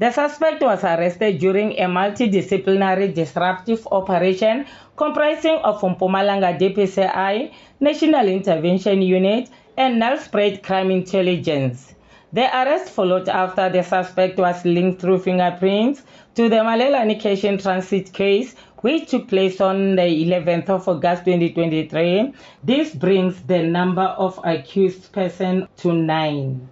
The suspect was arrested during a multidisciplinary disruptive operation comprising of Mpumalanga DPCI, National Intervention Unit, and Nelspruit Crime Intelligence. The arrest followed after the suspect was linked through fingerprints to the Malalane Cash Transit case, which took place on the 11th of August 2023. This brings the number of accused persons to nine.